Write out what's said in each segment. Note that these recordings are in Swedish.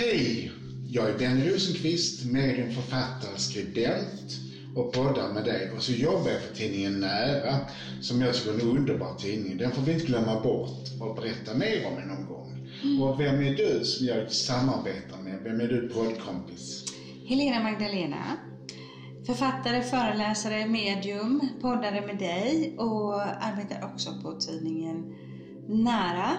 Hej! Jag är Benny Rosenqvist, medium, författare, skribent och poddar med dig. Och så jobbar jag för tidningen Nära, som jag tycker är en underbar tidning. Den får vi inte glömma bort och berätta mer om någon gång. Mm. Och vem är du som jag samarbetar med? Vem är du poddkompis? Helena Magdalena. Författare, föreläsare, medium, poddare med dig och arbetar också på tidningen Nära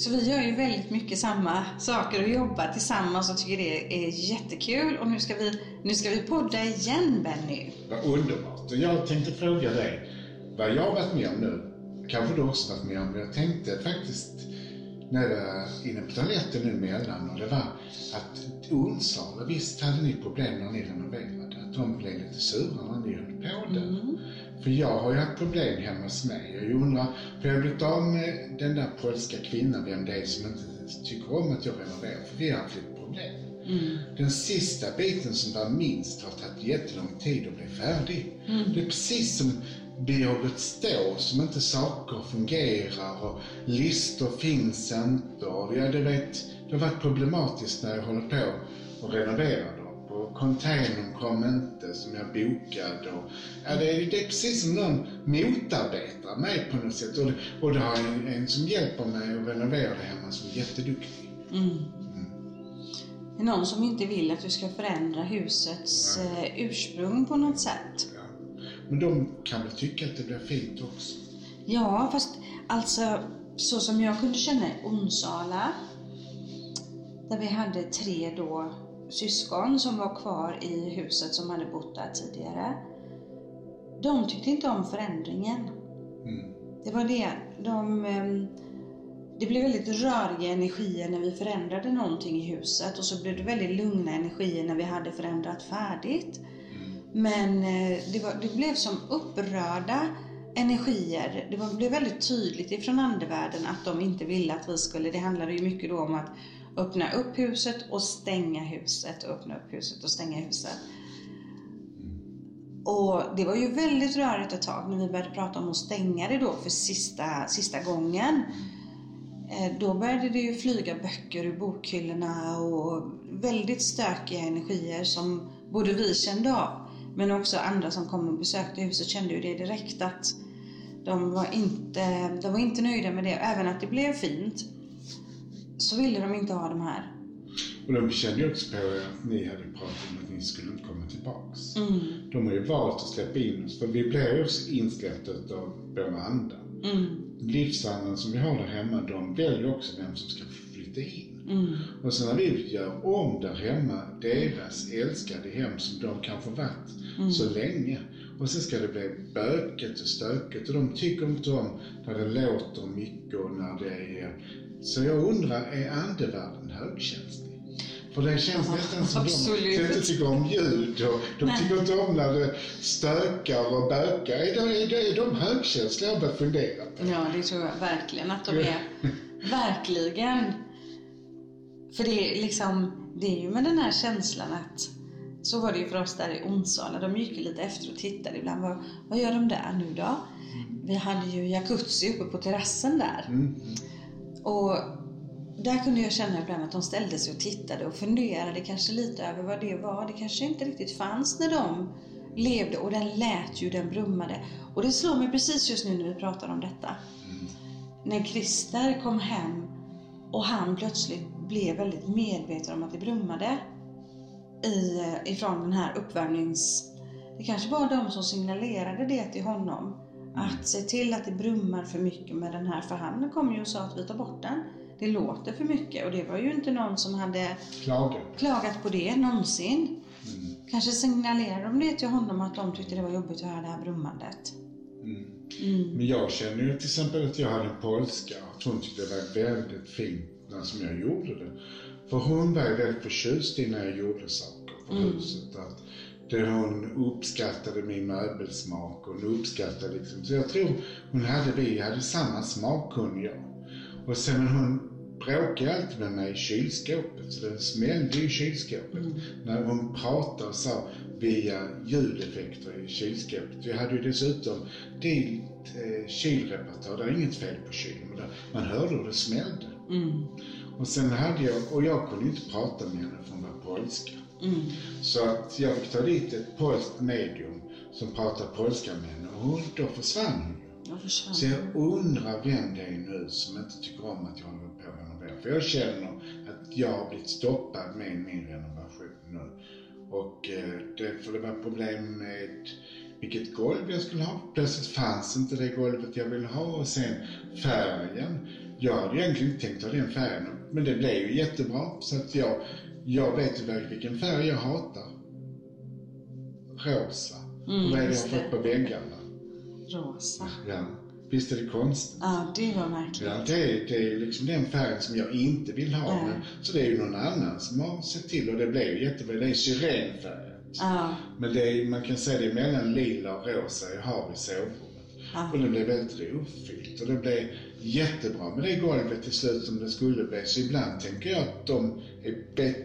så vi gör ju väldigt mycket samma saker och jobbar tillsammans och tycker det är jättekul. Och nu ska vi, nu ska vi podda igen Benny. Vad underbart. Och jag tänkte fråga dig vad jag har varit med om nu. Kanske du också varit med om. men Jag tänkte faktiskt när jag var inne på toaletten nu emellan och det var att Onsala, visst hade ni problem när ni renoverade? Att de blev lite sura när ni höll på där. Mm. För jag har ju haft problem hemma hos mig. Jag undrar, för jag har blivit av med den där polska kvinnan, vem det är som inte tycker om att jag renoverar. För vi har haft lite problem. Mm. Den sista biten som var minst har tagit jättelång tid att bli färdig. Mm. Det är precis som vi har gått stå, som inte saker fungerar och listor finns inte. Och ja, det, vet, det har varit problematiskt när jag håller på och renoverar och containern kom inte som jag bokade. Och, ja, det, är, det är precis som någon motarbetar mig på något sätt. Och, det, och det har en, en som hjälper mig att renovera det hemma som är jätteduktig. Mm. Mm. Det är någon som inte vill att du ska förändra husets eh, ursprung på något sätt. Men de kan väl tycka att det blir fint också? Ja, fast alltså så som jag kunde känna i Onsala, där vi hade tre då syskon som var kvar i huset som hade bott där tidigare. De tyckte inte om förändringen. Mm. Det var det. De, ehm, det blev väldigt röriga energier när vi förändrade någonting i huset och så blev det väldigt lugna energier när vi hade förändrat färdigt. Men eh, det, var, det blev som upprörda energier. Det blev väldigt tydligt ifrån andevärlden att de inte ville att vi skulle, det handlade ju mycket då om att öppna upp huset och stänga huset, öppna upp huset och stänga huset. Och det var ju väldigt rörigt ett tag när vi började prata om att stänga det då för sista, sista gången. Eh, då började det ju flyga böcker ur bokhyllorna och väldigt stökiga energier som både vi kände av men också andra som kom och besökte huset kände ju det direkt att de var inte, de var inte nöjda med det. Även att det blev fint så ville de inte ha de här. Och de kände ju också på att ni hade pratat om att ni skulle inte komma tillbaks. Mm. De har ju valt att släppa in oss, för vi blir ju också insläppta av våra andar. Mm. Livsandan som vi har där hemma, de väljer också vem som ska flytta in. Mm. Och sen när vi gör om där hemma deras älskade hem som de kanske varit mm. så länge. Och sen ska det bli bökigt och stökigt och de tycker inte om när det låter mycket och när det är så jag undrar, är andevärlden högkänslig? För det känns ja, nästan som absolut. de inte tycker om ljud och de Nej. tycker inte om när det stökar och bökar. Är de, är de, är de högkänsliga? Jag börjar fundera på. Ja, det tror jag verkligen att de är. verkligen. För det är liksom, det är ju med den här känslan att så var det ju för oss där i Onsala. De gick ju lite efter och tittade ibland. Vad, vad gör de där nu då? Mm. Vi hade ju jacuzzi uppe på terrassen där. Mm. Och där kunde jag känna ibland att de ställde sig och tittade och funderade kanske lite över vad det var. Det kanske inte riktigt fanns när de levde och den lät ju, den brummade. Och det slår mig precis just nu när vi pratar om detta. Mm. När Christer kom hem och han plötsligt blev väldigt medveten om att det brummade i, ifrån den här uppvärmnings... Det kanske var de som signalerade det till honom. Att se till att det brummar för mycket med den här, för han kom ju och sa att vi tar bort den. Det låter för mycket och det var ju inte någon som hade klagat, klagat på det någonsin. Mm. Kanske signalerade de det till honom att de tyckte det var jobbigt att höra det här brummandet. Mm. Mm. Men jag känner ju till exempel att jag hade en polska och hon tyckte det var väldigt fint när som jag gjorde det. För hon var ju väldigt förtjust i när jag gjorde saker på mm. huset. Att där hon uppskattade min möbelsmak och hon uppskattade liksom. Så jag tror hon hade, vi hade samma smak hon och jag. Och sen hon bråkade alltid med mig i kylskåpet, så det smällde i kylskåpet. Mm. När hon pratade och sa via ljudeffekter i kylskåpet. Vi hade ju dessutom dilt eh, kylreparatör, det är inget fel på kylen, men man hörde hur det smällde. Mm. Och sen hade jag, och jag kunde inte prata med henne för hon var polska. Mm. Så att jag fick ta dit ett polskt medium som pratade polska med henne och hon, då försvann hon ju. Så jag undrar vem det är nu som inte tycker om att jag håller på att renovera. För jag känner att jag har blivit stoppad med min renovation nu. Och eh, det, för det var problem med vilket golv jag skulle ha. Plötsligt fanns inte det golvet jag ville ha och sen färgen. Jag hade egentligen inte tänkt ha den färgen men det blev ju jättebra så att jag, jag vet ju vilken färg jag hatar. Rosa. Mm, och vad är det jag har fått på väggarna? Rosa. Ja. Visst är det konstigt? Ja, det var märkligt. Ja, det det är liksom den färgen som jag inte vill ha. Men, så det är ju någon annan som har sett till och det blev jättebra. Det är syrenfärgat. Ja, Men det är, man kan säga det är mellan lila och rosa jag har i sovrummet. ja. Och det blev väldigt rofyllt och det blev jättebra med det golvet till slut som det skulle bli. Så ibland tänker jag att de är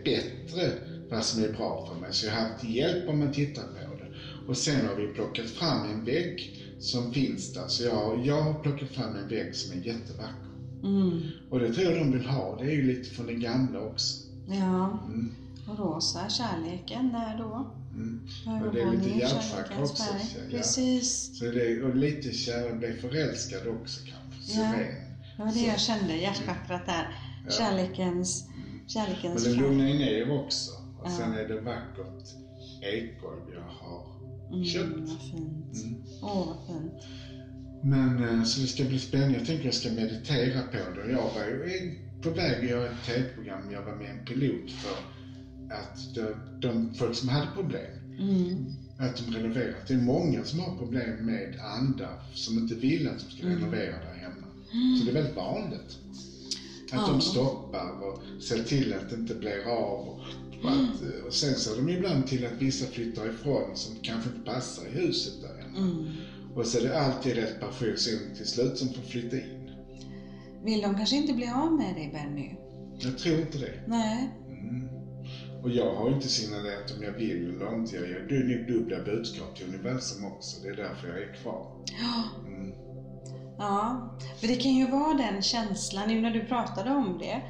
bättre vad som är bra för mig. Så jag har haft hjälp om man tittar på det. Och sen har vi plockat fram en vägg som finns där. Så jag, jag har plockat fram en vägg som är jättevacker. Mm. Och det tror jag de vill ha. Det är ju lite från den gamla också. Ja. Mm. Och rosa, kärleken där då. Mm. Och det är lite hjärtfack också, så, ja. Precis. Så det, och lite kär, jag blev förälskad också kanske. Ja. Det var det jag kände, hjärtchakrat där. Ja. Kärlekens, Men kärlekens det färg. lugnar ju ner också. Och Ja. sen är det vackert ekgolv jag har Mm, köpt. vad fint. Mm. Åh, vad fint. Men eh, så det ska bli spännande. Jag tänker jag ska meditera på det. Jag var ju på väg att göra ett tv-program. Jag var med en pilot för att de, de folk som hade problem, Mm. att de renoverar. Det är många som har problem med andar som inte vill att de ska Mm. renovera där hemma. Så det är väldigt vanligt. Att de stoppar och ser till att det inte blir av. Och, att, och sen ser de ibland till att vissa flyttar ifrån som kanske inte passar i huset där. Mm. Och så är det alltid rätt person till slut som får flytta in. Vill de kanske inte bli av med dig Benny? Jag tror inte det. Nej. Mm. Och jag har inte signalerat om jag vill eller inte. Jag är nog dubbla budskap till universum också. Det är därför jag är kvar. Ja. Mm. Ja, för det kan ju vara den känslan, nu när du pratade om det,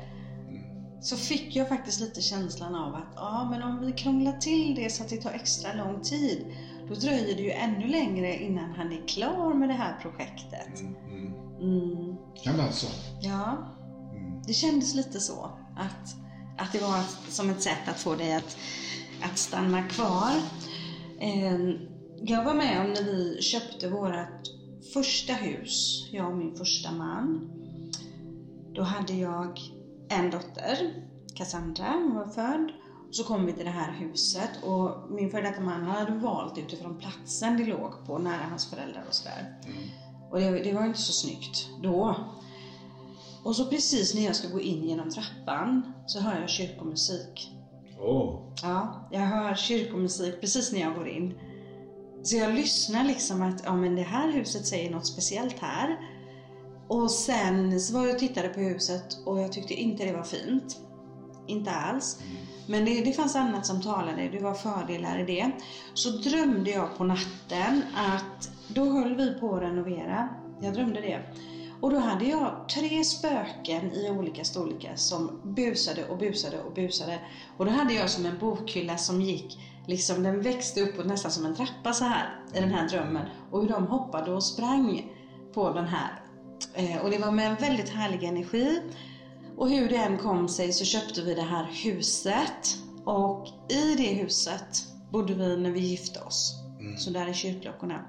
Mm. så fick jag faktiskt lite känslan av att ja, men om vi krånglar till det så att det tar extra lång tid, då dröjer det ju ännu längre innan han är klar med det här projektet. Mm. Mm. Mm. Kan vara så. Ja, Mm. det kändes lite så. Att, att det var som ett sätt att få dig att, att stanna kvar. Eh, Jag var med om när vi köpte vårt första hus, jag och min första man. Då hade jag en dotter, Cassandra, hon var född. Och så kom vi till det här huset och min före detta man hade valt utifrån platsen det låg på, nära hans föräldrar och sådär. Mm. Och det, det var inte så snyggt då. Och så precis när jag ska gå in genom trappan så hör jag kyrkomusik. Åh. Ja, jag hör kyrkomusik precis när jag går in. Så jag lyssnar liksom att, ja men det här huset säger något speciellt här. Och sen så var jag och tittade på huset och jag tyckte inte det var fint. Inte alls. Men det, det fanns annat som talade, det var fördelar i det. Så drömde jag på natten att, då höll vi på att renovera. Jag drömde det. Och då hade jag tre spöken i olika storlekar som busade och busade och busade. Och då hade jag som en bokhylla som gick, liksom den växte uppåt nästan som en trappa så här i den här drömmen. Och hur de hoppade och sprang på den här. Eh, och det var med en väldigt härlig energi. Och hur det än kom sig så köpte vi det här huset. Och i det huset bodde vi när vi gifte oss. Mm. Så där är kyrkklockorna.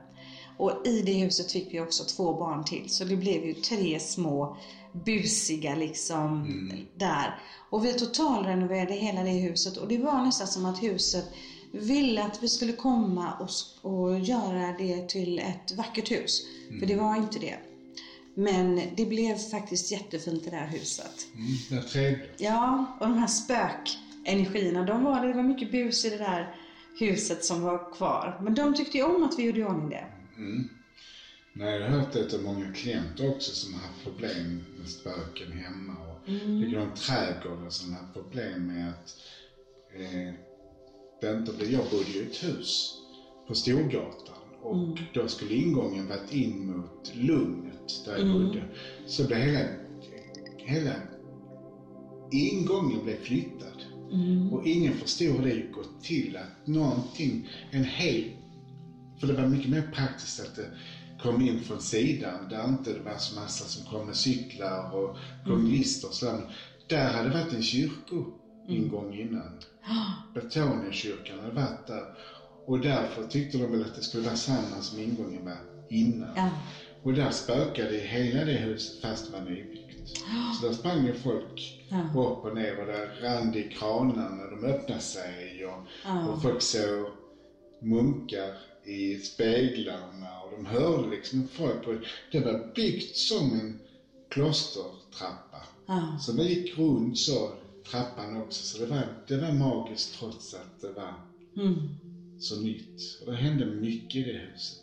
Och i det huset fick vi också två barn till. Så det blev ju tre små busiga liksom Mm. där. Och vi totalrenoverade hela det huset och det var nästan som att huset ville att vi skulle komma och, och göra det till ett vackert hus. För det var inte det. Men det blev faktiskt jättefint det där huset. Mm. Vad trevligt. Ja, och de här spökenergierna, de var, det var mycket bus i det där huset som var kvar. Men de tyckte ju om att vi gjorde i ordning det. Mm. Nej, jag har hört det av många klienter också som har haft problem med spöken hemma. Och Mm. likadant trädgårdar som har haft problem med att eh, vänta, det- jag bodde i ett hus på Storgatan och Mm. då skulle ingången varit in mot Lugnet där jag Mm. bodde. Så blev hela, hela ingången blev flyttad. Mm. Och ingen förstod hur det gått till att någonting, en hel... För det var mycket mer praktiskt att det kom in från sidan där inte det var så massa som kom med cyklar och gånglister och sådär. Där hade varit en kyrkoingång innan. Betoniakyrkan hade varit där. Och därför tyckte de väl att det skulle vara samma som ingången var innan. Ja. Och där spökade hela det huset fast det var nybyggt. Så där sprang ju folk Ja. upp och ner och där rann det i kranarna, de öppnade sig och, Ja. och folk såg munkar i speglarna och de hörde liksom folk. Och det var byggt som en klostertrappa. Ja. Så det gick runt så, trappan också. Så det var, det var magiskt trots att det var Mm. så nytt. Och det hände mycket i det huset.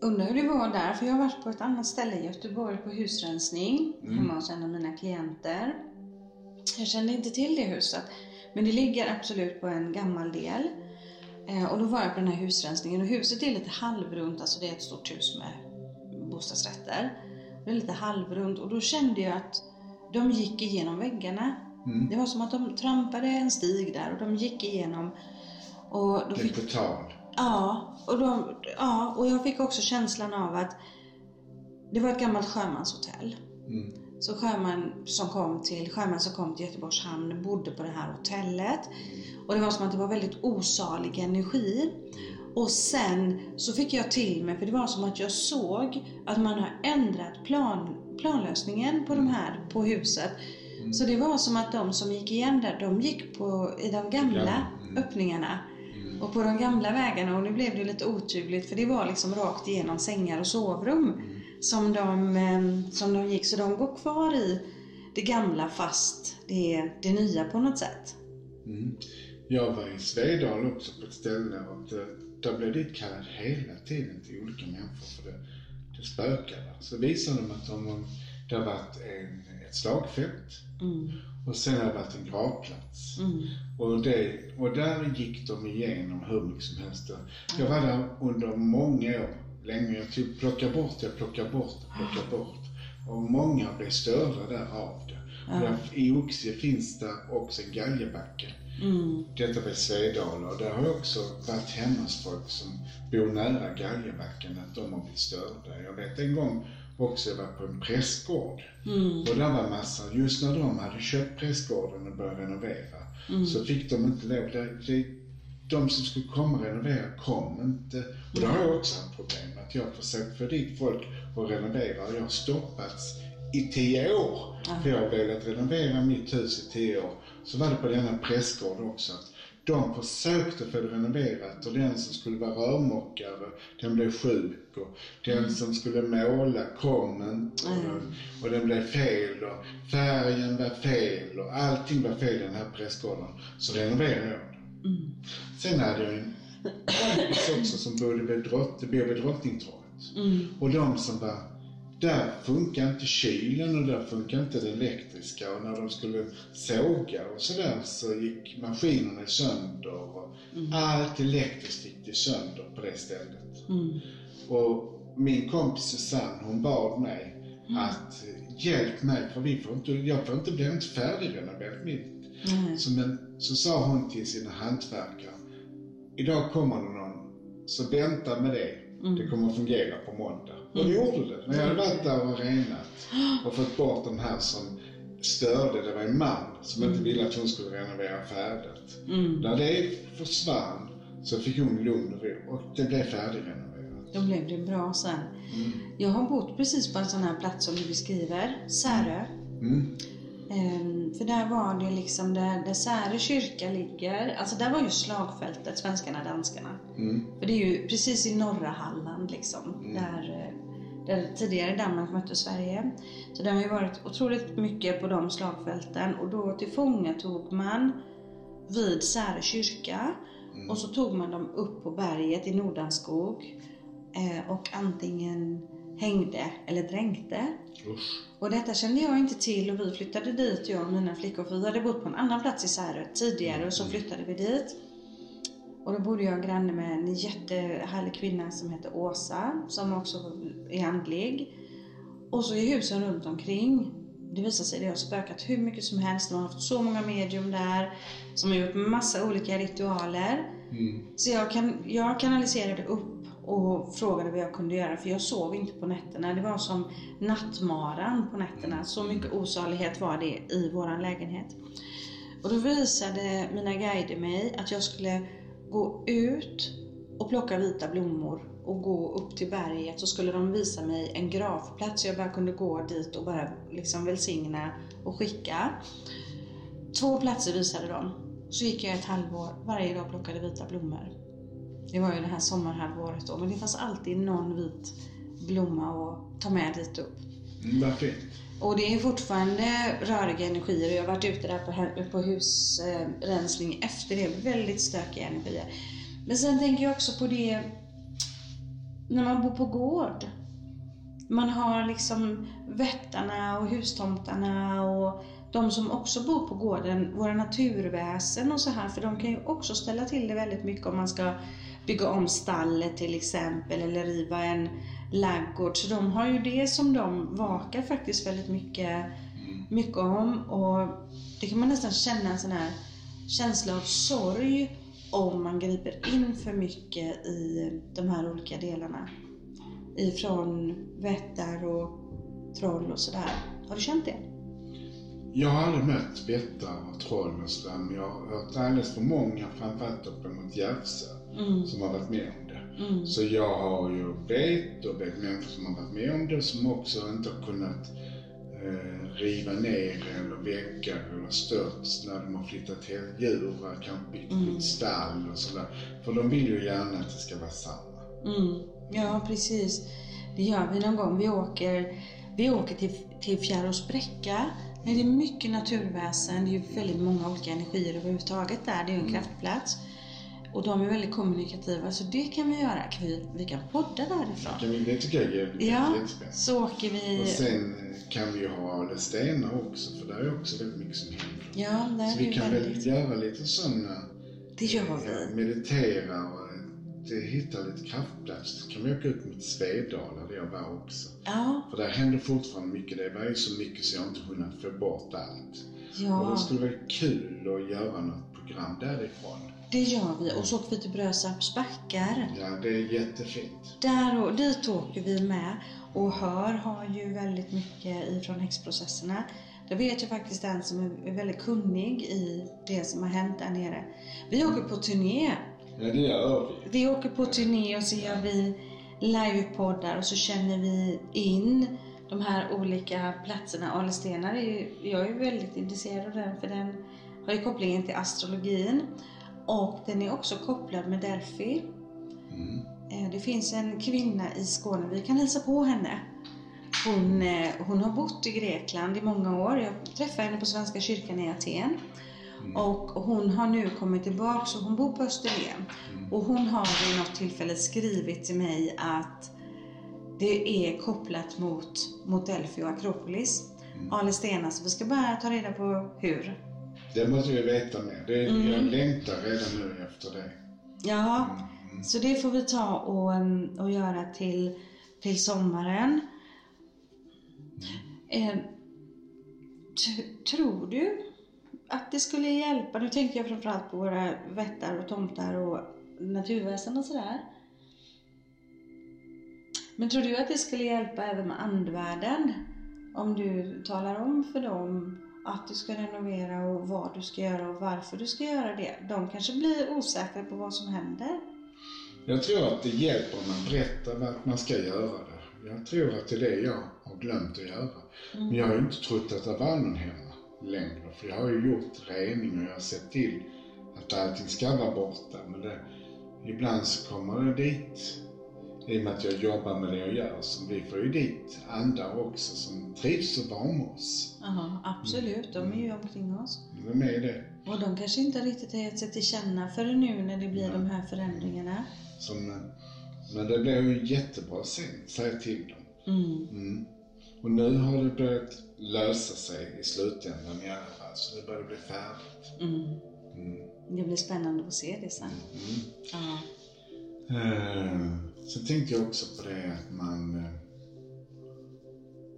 Undrar hur det var där, för jag har varit på ett annat ställe i Göteborg på husrensning Mm. hemma hos en av mina klienter. Jag kände inte till det huset, men det ligger absolut på en gammal del. Eh, och då var jag på den här husrensningen och huset är lite halvrunt, alltså det är ett stort hus med bostadsrätter. Det är lite halvrunt och då kände jag att de gick igenom väggarna. Mm. Det var som att de trampade en stig där och de gick igenom. Och då Det fick på tal. Ja och, de, ja, och jag fick också känslan av att det var ett gammalt sjömanshotell. Mm. Så sjömän som kom till, sjömän som kom till Göteborgs hamn bodde på det här hotellet. Och det var som att det var väldigt osalig energi. Och sen så fick jag till mig, för det var som att jag såg att man har ändrat plan, planlösningen på de här, på huset. Så det var som att de som gick igen där, de gick på, i de gamla Mm. öppningarna. Och på de gamla vägarna, och nu blev det lite otydligt för det var liksom rakt igenom sängar och sovrum som, de, eh, som de gick. Så de går kvar i det gamla fast det är det nya på något sätt. Mm. Jag var i Svedala också på ett ställe och det, där blev dit kallad hela tiden till olika människor för det, det spökade. Så visade de att de, det har varit en, ett slagfält Mm. och sen har det varit en gravplats. Mm. Och, det, och där gick de igenom hur mycket som helst. Jag var där under många år, länge. Jag tog, plockade bort, jag plockade bort, jag plockade bort. Och många blev störda där av det. Och där, I Oxie finns det också en galjebacke. Mm. Detta i Svedala och där har jag också varit hemma hos folk som bor nära Galjebacken, att de har blivit störda. Jag vet en gång också, jag var på en prästgård Mm. och där var massa, just när de hade köpt prästgården och börjat renovera så fick de inte lov. Det, de som skulle komma och renovera kom inte. Och det har jag också haft problem att jag har försökt få dit folk och renovera och jag har stoppats i tio år. För jag har velat renovera mitt hus i tio år. Så var det på denna prästgård också. att De försökte få det renoverat och den som skulle vara rörmokare, den blev sjuk och den som skulle måla kom inte och, och den blev fel och färgen var fel och allting var fel i den här prästgården. Så renoverade jag den. Mm. Sen hade jag en kompis också som bodde vid, drott, vid Drottningtorget. Mm. Och de som var, där funkar inte kylen och där funkar inte det elektriska och när de skulle såga och sådär så gick maskinerna sönder och allt elektriskt gick sönder på det stället. Mm. Och min kompis Susanne hon bad mig att hjälp mig för vi får inte, jag får inte bli inte färdigrenoverat mitt. Nej. Så, men, så sa hon till sina hantverkare, idag kommer det någon, så vänta med det. Det kommer att fungera på måndag. Och det gjorde det. När jag hade varit där och renat och fått bort de här som störde, det var en man som inte ville att hon skulle renovera färdigt. Mm. När det försvann så fick hon lugn och ro och det blev färdigrenoverat. Då blev det bra sen. Jag har bott precis på en sån här plats som du beskriver, Särö. Mm. Ehm, för där var det liksom där, där Särö kyrka ligger, alltså där var ju slagfältet, svenskarna, danskarna. Mm. För det är ju precis i norra Halland liksom, där, där tidigare Danmark mötte Sverige. Så det har ju varit otroligt mycket på de slagfälten och då tillfångatog man vid Särö kyrka och så tog man dem upp på berget i Nordanskog eh, och antingen hängde eller dränkte. Usch. Och detta kände jag inte till och vi flyttade dit, jag och mina flickor, för vi hade bott på en annan plats i Särö tidigare och så flyttade vi dit. Och då bodde jag granne med en jättehärlig kvinna som heter Åsa, som också är andlig. Och så i husen runt omkring det visar sig att det har spökat hur mycket som helst. De har haft så många medium där som har gjort massa olika ritualer. Mm. Så jag, kan, jag kanaliserade upp och frågade vad jag kunde göra för jag sov inte på nätterna. Det var som nattmaran på nätterna. Så mycket osalighet var det i våran lägenhet. Och då visade mina guider mig att jag skulle gå ut och plocka vita blommor och gå upp till berget så skulle de visa mig en gravplats så jag bara kunde gå dit och bara liksom välsigna och skicka. Två platser visade de. Så gick jag ett halvår, varje dag plockade vita blommor. Det var ju det här sommarhalvåret då, men det fanns alltid någon vit blomma att ta med dit upp. Mm, Vad fint. Och det är fortfarande röriga energier och jag har varit ute där på, på husrensning efter det. Väldigt stökiga energier. Men sen tänker jag också på det när man bor på gård. Man har liksom vättarna och hustomtarna och de som också bor på gården, våra naturväsen och så här, för de kan ju också ställa till det väldigt mycket om man ska bygga om stallet till exempel eller riva en laggård. Så de har ju det som de vakar faktiskt väldigt mycket, mycket om och det kan man nästan känna en sån här känsla av sorg om man griper in för mycket i de här olika delarna. Ifrån vättar och troll och sådär. Har du känt det? Jag har aldrig mött vättar och troll och sådär, men jag har hört alldeles för många, framförallt uppe mot Järvsö, Mm. som har varit med om det. Mm. Så jag har ju vet och vet människor som har varit med om det som också inte har kunnat eh, riva ner eller väggar eller störts när de har flyttat he- djur, kanske byggt Mm. mm. stall och sådär. För de vill ju gärna att det ska vara samma. Mm. Ja, precis. Det gör vi någon gång. Vi åker, vi åker till, till Fjärås bräcka. Det är mycket naturväsen. Det är väldigt många olika energier överhuvudtaget där. Det är ju en kraftplats. Och de är väldigt kommunikativa, så det kan vi göra. Kan vi, vi kan podda därifrån. Kan vi, det tycker jag är Ja, så åker vi... Och sen eh, kan vi ju ha Ale stenar också, för där är också väldigt mycket som händer. Ja, där Så är vi kan väl väldigt... göra lite sådana, Det gör vi. meditera och eh, hitta lite kraftplats. Så kan vi åka ut mot Svedala där jag var också. Ja, För där händer fortfarande mycket. Det var ju så mycket så jag inte kunnat få bort allt. Och ja, det skulle vara kul att göra något program därifrån. Det gör vi. Och så åker vi till Brösarps backar. Ja, det är jättefint. Där och dit åker vi med. Och Hör har ju väldigt mycket ifrån häxprocesserna. Där vet jag faktiskt en som är väldigt kunnig i det som har hänt där nere. Vi åker på turné. Ja, det gör vi. Vi åker på turné och så gör vi livepoddar och så känner vi in de här olika platserna. Alestenar är ju, jag är ju väldigt intresserad av den för den har ju kopplingen till astrologin. Och den är också kopplad med Delphi. Mm. Eh, Det finns en kvinna i Skåne, vi kan hälsa på henne. Hon, eh, hon har bott i Grekland i många år. Jag träffade henne på Svenska kyrkan i Aten. Och hon har nu kommit tillbaka, så hon bor på Österlen. Och hon har vid något tillfälle skrivit till mig att det är kopplat mot, mot Delphi och Akropolis. Ale Stena, så vi ska bara ta reda på hur. Det måste vi veta mer. Det, Mm. Jag längtar redan nu efter det. Ja, så det får vi ta och, um, och göra till, till sommaren. Eh, tror du att det skulle hjälpa? Nu tänker jag framförallt på våra vättar och tomtar och naturväsen och sådär. Men tror du att det skulle hjälpa även med andvärlden? Om du talar om för dem att du ska renovera och vad du ska göra och varför du ska göra det. De kanske blir osäkra på vad som händer. Jag tror att det hjälper om man berättar vad man ska göra det. Jag tror att det är det jag har glömt att göra. Men jag har ju inte trott att det var någon hemma längre. För jag har ju gjort rening och jag har sett till att allting ska vara borta. Men det, ibland så kommer det dit, i och med att jag jobbar med det jag gör, så vi får ju dit andar också som trivs att vara med oss. Ja, absolut. De är ju omkring oss. De är det. Och de kanske inte riktigt har gett sig till känna förrän nu när det blir de här förändringarna. Som, men det blir ju jättebra sen, säga till dem. Mm. Mm. Och nu har det börjat lösa sig i slutändan i alla fall, så det börjar bli färdigt. Mm. Mm. Det blir spännande att se det sen. Mm. Ja. Eh, så tänkte jag också på det att man... Eh,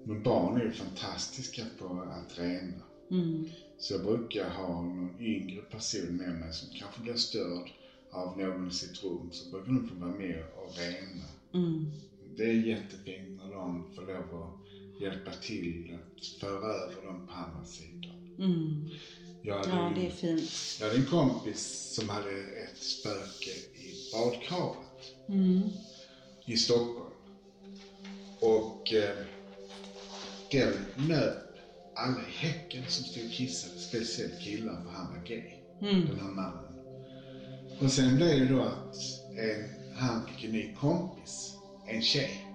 Men barn är ju fantastiska på att rena. Mm. Så jag brukar ha någon yngre person med mig som kanske blir störd av någon i sitt rum. Så brukar de få vara med och rena. Mm. Det är jättefint när de får lov att hjälpa till att föra över dem på andra sidan. Mm. Ja, det är fint. jag hade en kompis som hade ett spöke i badkaret Mm. I Stockholm. Och eh, den nöp alla i häcken som stod och kissade, speciellt killar för han var gay, Mm. den här mannen. Och sen blev det då att en, han fick en ny kompis, en tjej.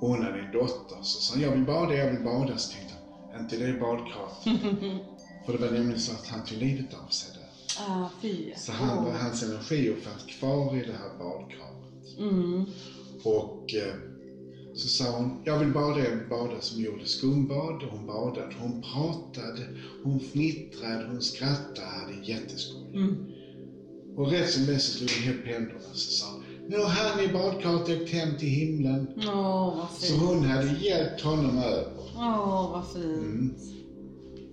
Och hon hade en dotter. Så sa jag vill bada, jag vill bada. Så tänkte han, inte det badkaret. för det var nämligen så att han tog livet av sig där. Ah, fy. Så han, Åh. hans energier fanns kvar i det här badkaret. Mm. Och eh, så sa hon, jag vill bada, vill bada. Som gjorde skumbad och hon badade. Hon pratade, hon fnittrade, hon skrattade, hade jätteskoj. Mm. Och rätt som det så slog hon ihop händerna så sa nu har han i badkaret åkt hem till himlen. Åh, vad Så fint. hon hade hjälpt honom över. Åh, vad fint. Mm.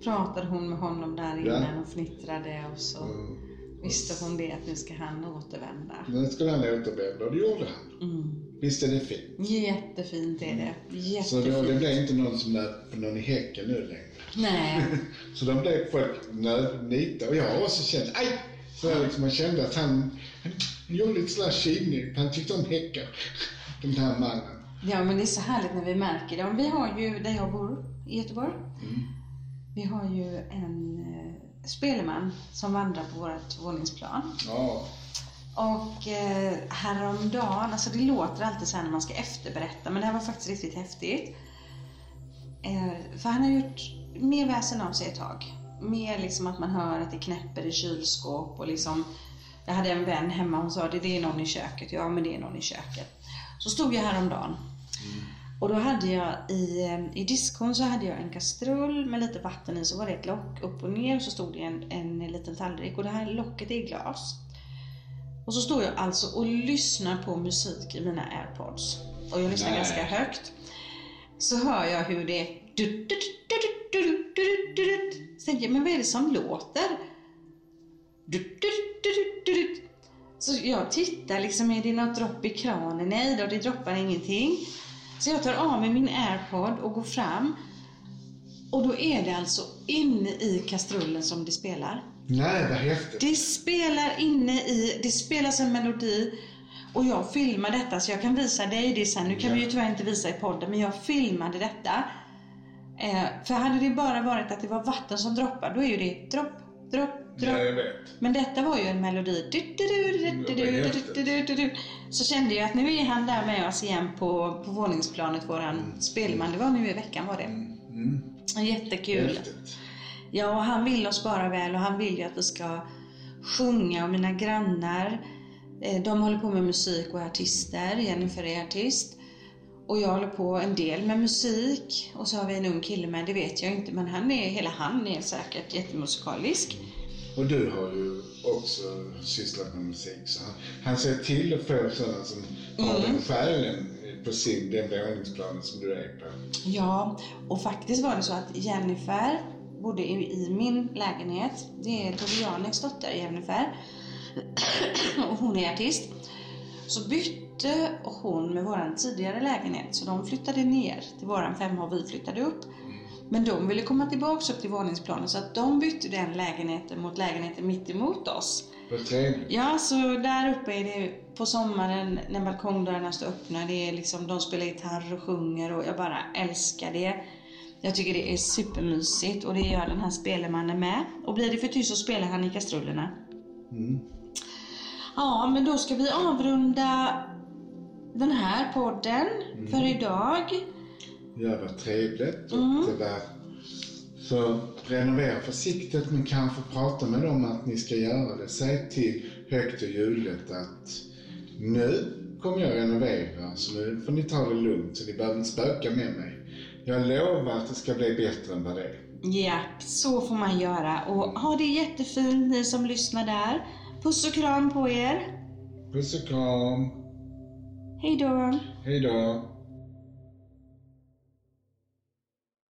Pratade hon med honom där Ja. innan och fnittrade och så Mm. Visste hon det att nu ska han återvända. Nu skulle han återvända och det gjorde han. Mm. Visst är det fint? Jättefint är det. Så då, det Jättefint. blev inte någon som nöp på någon i häcken nu längre. Nej. Så de blev folk nödnita. Och jag har också känt, aj! Så jag liksom, man kände att han, han gjorde lite sådär tjuvnyp. Han tyckte om häckar. Den här mannen. Ja, men det är så härligt när vi märker det. Vi har ju, där jag bor i Göteborg, Mm. vi har ju en eh, spelman som vandrar på vårt våningsplan. Ja. Och eh, häromdagen, alltså det låter alltid så när man ska efterberätta, men det här var faktiskt riktigt häftigt. Eh, för han har gjort mer väsen av sig ett tag. Mer liksom att man hör att det knäpper i kylskåp och liksom Jag hade en vän hemma, hon sa det, det är någon i köket. Ja, men det är någon i köket. Så stod jag häromdagen. Och då hade jag i, i diskon så hade jag en kastrull med lite vatten i, så var det ett lock upp och ner och så stod det en, en liten tallrik och det här locket är i glas. Och så står jag alltså och lyssnar på musik i mina airpods. Och jag lyssnar Nej. ganska högt. Så hör jag hur det... Du, så tänker jag, men vad är det som låter? Så jag tittar liksom, är det något dropp i kranen? Nej då, det droppar ingenting. Så jag tar av mig min airpod och går fram. Och då är det alltså inne i kastrullen som det spelar. Nej, vad häftigt. Det spelar inne i, det spelas en melodi och jag filmar detta så jag kan visa dig det sen. Nu kan Ja. vi ju tyvärr inte visa i podden men jag filmade detta. Eh, för hade det bara varit att det var vatten som droppar då är ju det dropp, Drop, drop. Ja. Men detta var ju en melodi. Så kände jag att nu är han där med oss igen på, på våningsplanet, våran mm. spelman. Det var nu i veckan var det. Mm. Jättekul. Häftigt. Ja, och han vill oss bara väl och han vill ju att vi ska sjunga och mina grannar, eh, de håller på med musik och är artister. Jennifer är artist. Och jag håller på en del med musik. Och så har vi en ung kille med, det vet jag inte, men han är, hela han är säkert jättemusikalisk. Och du har ju också sysslat med musik. Så han, han ser till att få sådana som har Mm. den själen på sin, den våningsplanen som du är på. Ja, och faktiskt var det så att Jennifer bodde i, i min lägenhet. Det är Tove Janeks dotter Jennifer. och hon är artist. Så bytte hon med våran tidigare lägenhet, så de flyttade ner till våran femma och vi flyttade upp. Men de ville komma tillbaks upp till våningsplanen så att de bytte den lägenheten mot lägenheten mitt emot oss. Ja, så där uppe är det på sommaren när balkongdörrarna står öppna. Det är liksom, de spelar gitarr och sjunger och jag bara älskar det. Jag tycker det är supermysigt och det gör den här spelemannen med. Och blir det för tyst så spelar han i kastrullerna. Mm. Ja, men då ska vi avrunda den här podden för idag. Ja, vad trevligt. Och Mm. det var, så renovera försiktigt men kanske prata med dem att ni ska göra det. Säg till högt och ljudligt att nu kommer jag renovera så nu får ni ta det lugnt så ni behöver inte spöka med mig. Jag lovar att det ska bli bättre än vad det är. Ja, så får man göra. Och ha det jättefint ni som lyssnar där. Puss och kram på er. Puss och kram. Hej då. Hej då.